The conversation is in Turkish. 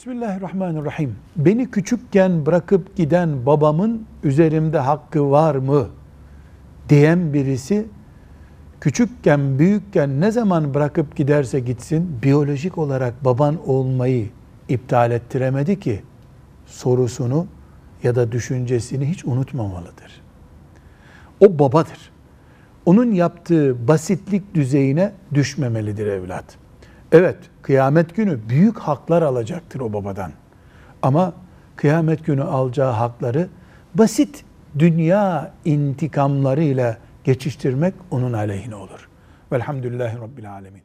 Bismillahirrahmanirrahim. Beni küçükken bırakıp giden babamın üzerimde hakkı var mı? diyen birisi küçükken, büyükken ne zaman bırakıp giderse gitsin biyolojik olarak baban olmayı iptal ettiremedi ki sorusunu ya da düşüncesini hiç unutmamalıdır. O babadır. Onun yaptığı basitlik düzeyine düşmemelidir evlat. Evet, kıyamet günü büyük haklar alacaktır o babadan. Ama kıyamet günü alacağı hakları basit dünya intikamlarıyla geçiştirmek onun aleyhine olur. Velhamdülillahi Rabbil Alemin.